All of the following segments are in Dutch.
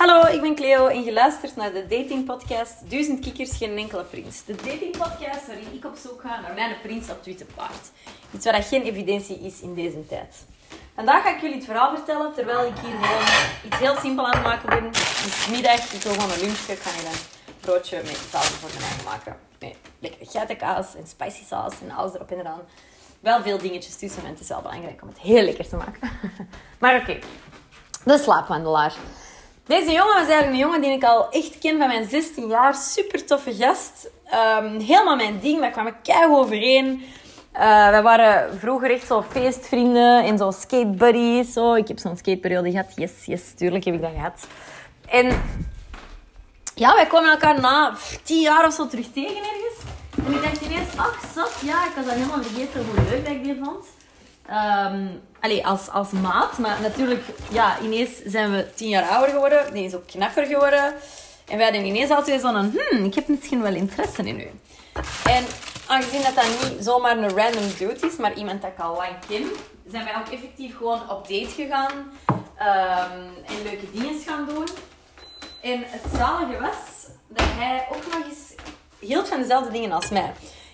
Hallo, ik ben Cleo en je luistert naar de datingpodcast Duizend Kikkers, Geen Enkele Prins. De datingpodcast waarin ik op zoek ga naar mijn prins op Twitter paard. Iets waar geen evidentie is in deze tijd. Vandaag ga ik jullie het verhaal vertellen terwijl ik hier gewoon iets heel simpel aan het maken ben. Het is middag, ik wil gewoon een lunchje. Ga hier een broodje met saus voor mijn eigen maken. Met lekkere geitenkaas en spicy saus en alles erop en eraan. Wel veel dingetjes tussen en het is wel belangrijk om het heel lekker te maken. maar oké, de slaapwandelaar. Deze jongen was eigenlijk een jongen die ik al echt ken van mijn 16 jaar. Super toffe gast. Ehm, helemaal mijn ding. Wij kwamen keihard overeen. Uh, wij waren vroeger echt zo feestvrienden en zo skatebuddies. Zo. Ik heb zo'n skateperiode gehad. Yes, yes, tuurlijk heb ik dat gehad. En ja, wij kwamen elkaar na tien jaar of zo terug tegen ergens. En ik dacht ineens, ach, zat. Ja, ik was al helemaal vergeten hoe leuk dat ik die vond. Um, als, als maat. Maar natuurlijk, ja, ineens zijn we tien jaar ouder geworden. Is ook knapper geworden. En wij hadden ineens altijd zo'n, hmm, ik heb misschien wel interesse in u. En aangezien dat dat niet zomaar een random dude is, maar iemand dat ik al lang ken, zijn wij ook effectief gewoon op date gegaan. Um, en leuke dingen gaan doen. En het zalige was dat hij ook nog eens hield van dezelfde dingen als mij.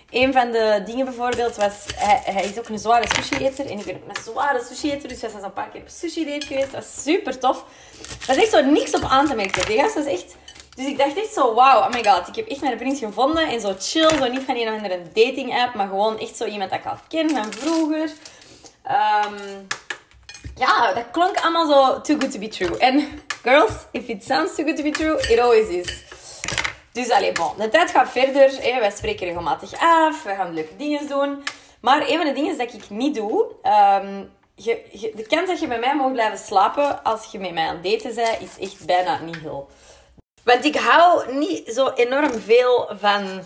Een van de dingen bijvoorbeeld was, hij, hij is ook een zware sushi-eter. En ik ben ook een zware sushi-eter, dus wij zijn een paar keer op sushi-date geweest. Dat was super tof. Dat is echt zo niks op aan te merken. Die gast was echt... Dus ik dacht echt zo, wauw, oh my god, ik heb echt mijn vriend gevonden. En zo chill, zo niet van een of andere dating-app, maar gewoon echt zo iemand dat ik al ken van vroeger. Um, ja, dat klonk allemaal zo too good to be true. En girls, if it sounds too good to be true, it always is. Dus alleen, bon, de tijd gaat verder. Hè. Wij spreken regelmatig af. We gaan leuke dingen doen. Maar een van de dingen dat ik niet doe... Um, je, de kans dat je bij mij mag blijven slapen als je met mij aan het daten bent, is echt bijna niet heel. Want ik hou niet zo enorm veel van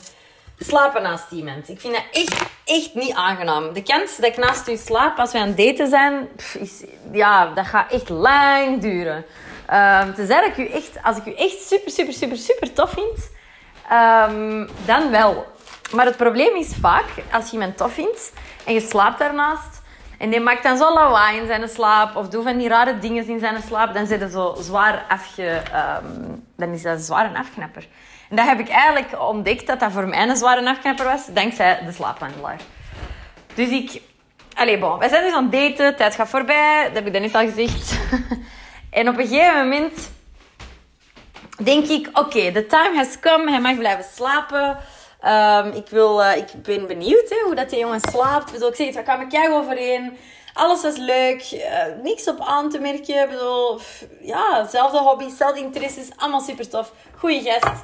slapen naast iemand. Ik vind dat echt, echt niet aangenaam. De kans dat ik naast u slaap als we aan het daten zijn, is, ja, dat gaat echt lang duren. Um, tenzij dat ik u echt, als ik u echt super, super, super, super tof vind, Um, dan wel. Maar het probleem is vaak, als je iemand tof vindt en je slaapt daarnaast, en die maakt dan zo lawaai in zijn slaap, of doet van die rare dingen in zijn slaap, dan zit hij zo zwaar afge... Um, dan is dat zwaar een afknapper. En dat heb ik eigenlijk ontdekt dat dat voor mij een zware afknapper was, dankzij de slaapwandelaar. Dus ik... Allee, bon. Wij zijn dus aan het daten, tijd gaat voorbij, dat heb ik dan net al gezegd. en op een gegeven moment denk ik, oké, the time has come. Hij mag blijven slapen. Um, ik, wil, uh, ik ben benieuwd hè, hoe dat die jongen slaapt. Ik, bedoel, ik zeg het, we kwamen kijk overeen. Alles was leuk. Uh, niks op aan te merken. Ik bedoel, ja, zelfde hobby's, zelfde interesses. Allemaal super tof. Goeie gast.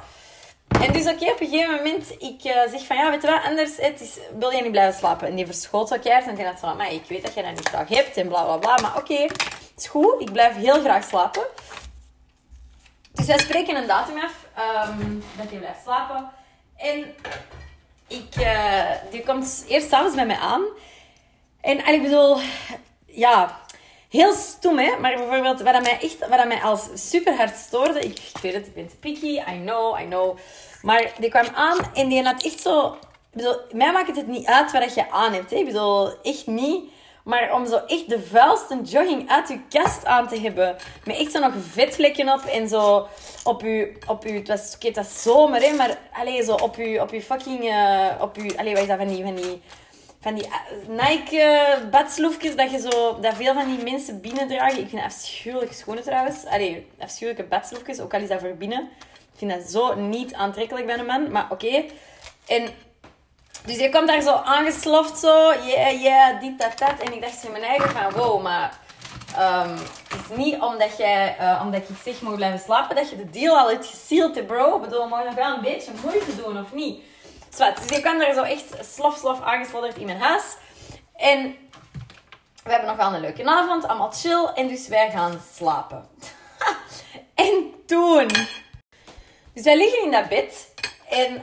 En dus oké, op een gegeven moment, ik uh, zeg van, ja, weet je wat, anders, het is, wil jij niet blijven slapen? En die verschoot keihard. En die had van, maar ik weet dat jij dat niet graag hebt en bla bla bla. Maar oké, okay, het is goed. Ik blijf heel graag slapen. Dus wij spreken een datum af um, dat hij blijft slapen. En ik, uh, die komt eerst s'avonds bij mij aan. En, ik bedoel, ja, heel stom, hè. Maar bijvoorbeeld, wat mij echt, wat mij als super hard stoorde... Ik, ik weet het, ik ben te picky, I know, I know. Maar die kwam aan en die had echt zo... Ik bedoel, mij maakt het niet uit wat je aan hebt, hè. Ik bedoel, echt niet... Maar om zo echt de vuilste jogging uit je kast aan te hebben. Met echt zo nog vetvlekken op. En zo op je... Op je het was, oké, dat zomer, hè. Maar allez, zo op je, op je fucking... Uh, op je, allez, wat is dat van die... Van die van die eh, Nike badsloefjes dat je zo dat veel van die mensen binnen dragen. Ik vind afschuwelijke schoenen trouwens. Allee, afschuwelijke badsloefjes, ook al is dat voor binnen. Ik vind dat zo niet aantrekkelijk bij een man, maar oké. En dus je komt daar zo aangesloft, zo, yeah, yeah, dit, dat, dat. En ik dacht in mijn eigen van, wow, maar um, het is niet omdat, jij, uh, omdat ik zeg mag blijven slapen, dat je de deal al hebt gesield, bro. Ik bedoel, mag je nog wel een beetje moeite doen, of niet? Zwart, dus je kwam daar zo echt slof, slof aangeslodderd in mijn huis. En we hebben nog wel een leuke avond, allemaal chill. En dus wij gaan slapen. en toen... Dus wij liggen in dat bed. En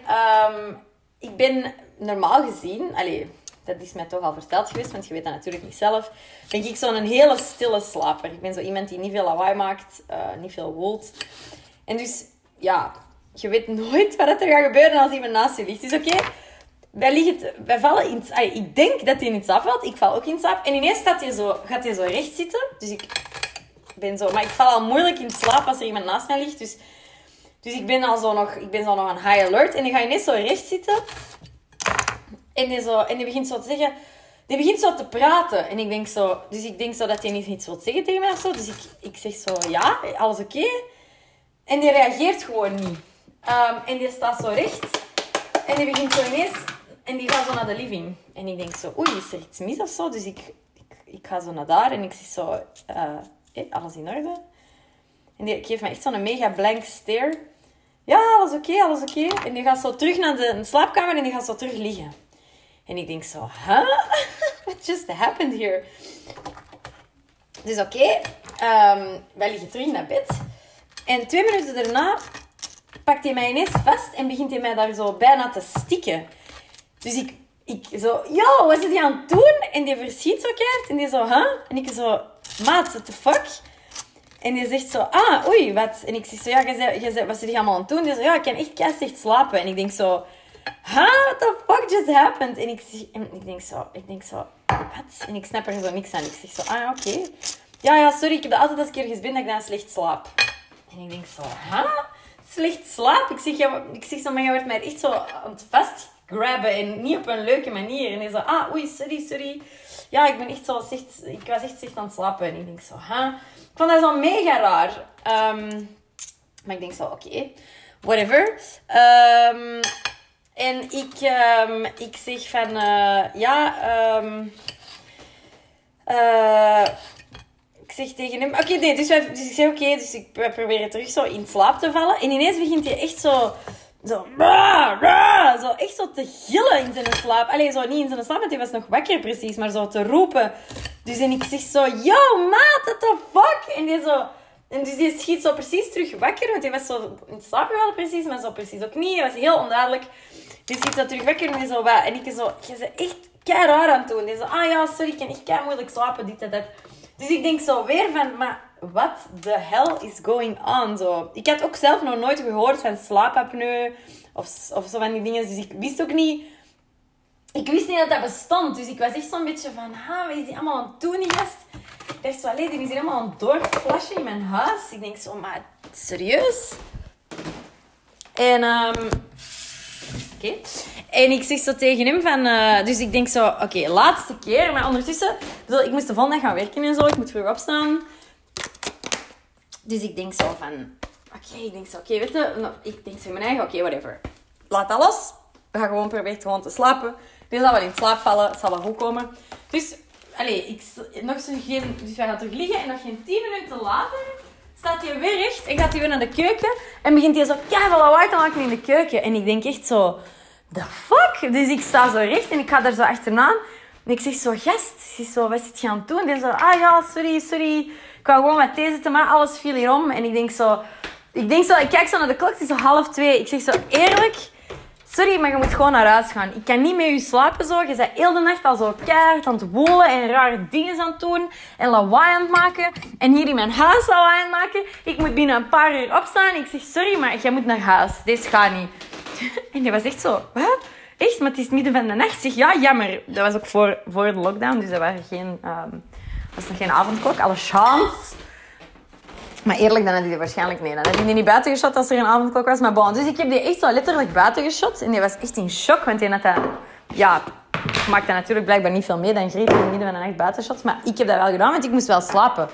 um, ik ben normaal gezien, allee, dat is mij toch al verteld geweest, want je weet dat natuurlijk niet zelf, ben ik zo'n hele stille slaper. Ik ben zo iemand die niet veel lawaai maakt, uh, niet veel woelt. En dus, ja, je weet nooit wat er gaat gebeuren als iemand naast je ligt. Dus oké, wij, wij vallen in Ik denk dat hij in slaap valt, ik val ook in slaap. En ineens staat hij zo, gaat hij zo recht zitten. Dus ik ben zo... Maar ik val al moeilijk in slaap als er iemand naast mij ligt. Dus, dus ik ben al zo nog... Ik ben zo nog aan high alert. En dan ga net zo recht zitten. En die, zo, en die begint zo te zeggen... Die begint zo te praten. En ik denk zo... Dus ik denk zo dat hij niet iets wil zeggen tegen mij zo. Dus ik, ik zeg zo... Ja, alles oké? En die reageert gewoon niet. Ehm, en die staat zo recht. En die begint zo ineens... En die gaat zo naar de living. En ik denk zo... Oei, is er iets mis of zo? Dus ik, ik, ga zo naar daar. En ik zeg zo... eh, alles in orde? En die geeft me echt zo'n mega blank stare. Ja, alles oké, alles oké. En die gaat zo terug naar de slaapkamer en die gaat zo terug liggen. En ik denk zo, huh? What just happened here? Dus oké, ehm, wij liggen terug naar bed. En twee minuten daarna pakt hij mij ineens vast en begint hij mij daar zo bijna te stikken. Dus ik, ik zo, yo, wat is hij aan het doen? En die verschiet zo keihard. En die zo, huh? En ik zo, maat, what the fuck? En die zegt zo, ah, oei, wat? En ik zeg zo, ja, jij zei, wat zit je allemaal aan het doen? Die ja, ik kan echt keihard slapen. En ik denk zo, huh, what the fuck just happened? En ik, ik denk zo, ik denk zo, wat? En ik snap er zo niks aan. Ik zeg zo, ah, oké. Ja, ja, sorry, ik heb dat altijd als ik ergens ben, dat ik dan slecht slaap. En ik denk zo, huh? Slecht slaap? Ik zeg, ja, ik zeg zo, maar je wordt mij echt zo aan het vastgrabben en niet op een leuke manier. En hij zo, ah, oei, sorry, sorry. Ja, ik ben echt zo, slecht, ik was echt slecht aan het slapen. En ik denk zo, huh? Ik vond dat zo mega raar. Ehm, maar ik denk zo, oké, whatever. Ehm, en ik, ehm, ik zeg van, eh, ja, ehm eh, ik zeg tegen hem, oké, nee, dus, wij, dus ik zeg oké, dus ik wij proberen terug zo in slaap te vallen. En ineens begint hij echt zo, zo, "Rah, rah", zo echt zo te gillen in zijn slaap. Allee, zo niet in zijn slaap, want hij was nog wakker precies, maar zo te roepen. Dus en ik zeg zo, yo, maat, what the fuck? En die zo... En dus die schiet zo precies terug wakker, want hij was zo in slaap gevallen precies, maar zo precies ook niet. Hij was heel onduidelijk. Die schiet zo terug wakker en, zo, wat. en ik zo, je bent echt kei raar aan het doen. Die zo, ah ja, sorry, ik kan echt moeilijk slapen, dit en dat. Dus ik denk zo weer van, maar what the hell is going on? Zo. Ik had ook zelf nog nooit gehoord van slaapapneu of, of zo van die dingen, dus ik wist ook niet... Ik wist niet dat dat bestond, dus ik was echt zo'n beetje van, ha, wat is die allemaal aan het doen, gast? Ik dacht zo, allee, die is hier helemaal aan het doorflashen in mijn huis. Ik denk zo, maar serieus? En, ehm En ik zeg zo tegen hem van, eh, dus ik denk zo, oké, laatste keer. Maar ondertussen, ik moest de volgende gaan werken en zo. Ik moet vroeg opstaan. Dus ik denk zo van, oké, ik denk zo, oké, weet je, ik denk zo in mijn eigen, oké, whatever. Laat alles. We gaan gewoon proberen gewoon te slapen. Die zal wel in slaap vallen, het zal wel goed komen. Dus, allee, ik, nog zo geen, dus wij gaan terug liggen en nog geen 10 minuten later staat hij weer recht en gaat hij weer naar de keuken en begint hij zo keihard lawaai te maken in de keuken. En ik denk echt zo, the fuck? Dus ik sta zo recht en ik ga daar zo achteraan. En ik zeg zo, gast, zo, wat zit je aan het doen? Die zo, ah ja, sorry, sorry. Ik wou gewoon wat thee zetten, maar alles viel hier om. En ik denk zo, ik denk zo, ik kijk zo naar de klok, het is zo half twee. Ik zeg zo, eerlijk, sorry, maar je moet gewoon naar huis gaan. Ik kan niet met je slapen zo. Je bent heel de nacht al zo keihard aan het woelen en rare dingen aan het doen. En lawaai aan het maken. En hier in mijn huis lawaai aan het maken. Ik moet binnen een paar uur opstaan. Ik zeg, sorry, maar jij moet naar huis. Deze gaat niet. En die was echt zo, wat? Echt? Maar het is midden van de nacht. Ik zeg, ja, jammer. Dat was ook voor, voor de lockdown, dus er waren geen, ehm, was nog geen avondklok. Alle chance. Maar eerlijk, dan had hij die waarschijnlijk... Nee, dan had hij die niet buiten geschot als er een avondklok was. Maar bon, dus ik heb die echt zo letterlijk buiten geschot. En die was echt in shock, want die had dat... Ja, maakte natuurlijk blijkbaar niet veel mee. Dan hij in het midden van de nacht buiten shot. Maar ik heb dat wel gedaan, want ik moest wel slapen.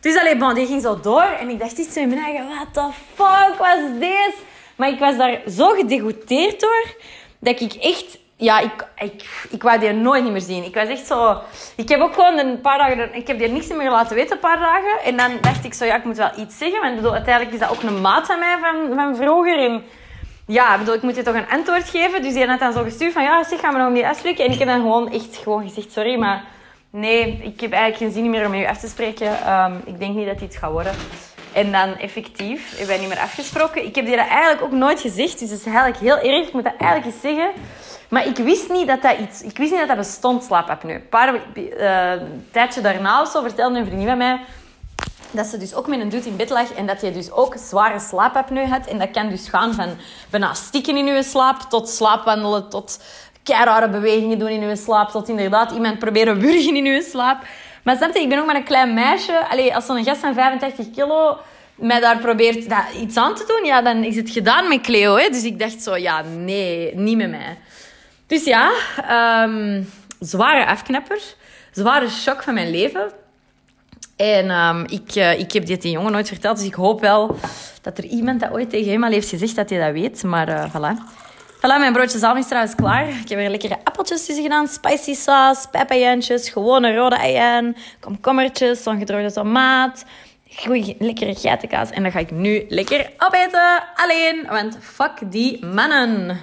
Dus alleen, bon, die ging zo door. En ik dacht iets in mijn eigen... What the fuck was dit? Maar ik was daar zo gedegoûteerd door... Dat ik echt... Ja, ik, ik, ik wou die nooit niet meer zien. Ik was echt zo... Ik heb ook gewoon een paar dagen... Ik heb die niks meer laten weten, een paar dagen. En dan dacht ik zo, ja, ik moet wel iets zeggen. Want ik bedoel, uiteindelijk is dat ook een maat van mij van, van vroeger. En ja, ik bedoel, ik moet je toch een antwoord geven. Dus die had dan zo gestuurd van, ja, zeg, gaan we nog niet afspreken? En ik heb dan gewoon echt gewoon gezegd, sorry, maar... Nee, ik heb eigenlijk geen zin meer om met af te spreken. Ehm, ik denk niet dat dit gaat worden. En dan effectief hebben wij niet meer afgesproken. Ik heb die dat eigenlijk ook nooit gezegd. Dus dat is eigenlijk heel erg. Ik moet dat eigenlijk eens zeggen. Maar ik wist niet dat dat iets... Ik wist niet dat dat bestond, slaapapneu. Een paar eh, een tijdje daarna zo vertelde een vriendin van mij dat ze dus ook met een dude in bed lag en dat hij dus ook zware slaapapneu had. En dat kan dus gaan van bijna stikken in je slaap tot slaapwandelen, tot rare bewegingen doen in je slaap, tot inderdaad iemand proberen wurgen in je slaap. Maar snap je, ik ben ook maar een klein meisje. Allee, als zo'n gast van 85 kilo mij daar probeert dat, iets aan te doen, ja, dan is het gedaan met Cleo. Hè? Dus ik dacht zo, ja, nee, niet met mij. Dus ja, ehm, zware afknapper. Zware shock van mijn leven. En um, ik, uh, ik heb dit die jongen nooit verteld, dus ik hoop wel dat er iemand dat ooit tegen hem al heeft gezegd dat hij dat weet. Maar uh, voilà. Voilà, mijn broodje zalm is trouwens klaar. Ik heb er lekkere appeltjes tussen gedaan, spicy saus, pepijantjes, gewone rode eieren, komkommertjes, zo'n gedroogde tomaat, goeie, lekkere geitenkaas. En dat ga ik nu lekker opeten, alleen, want fuck die mannen.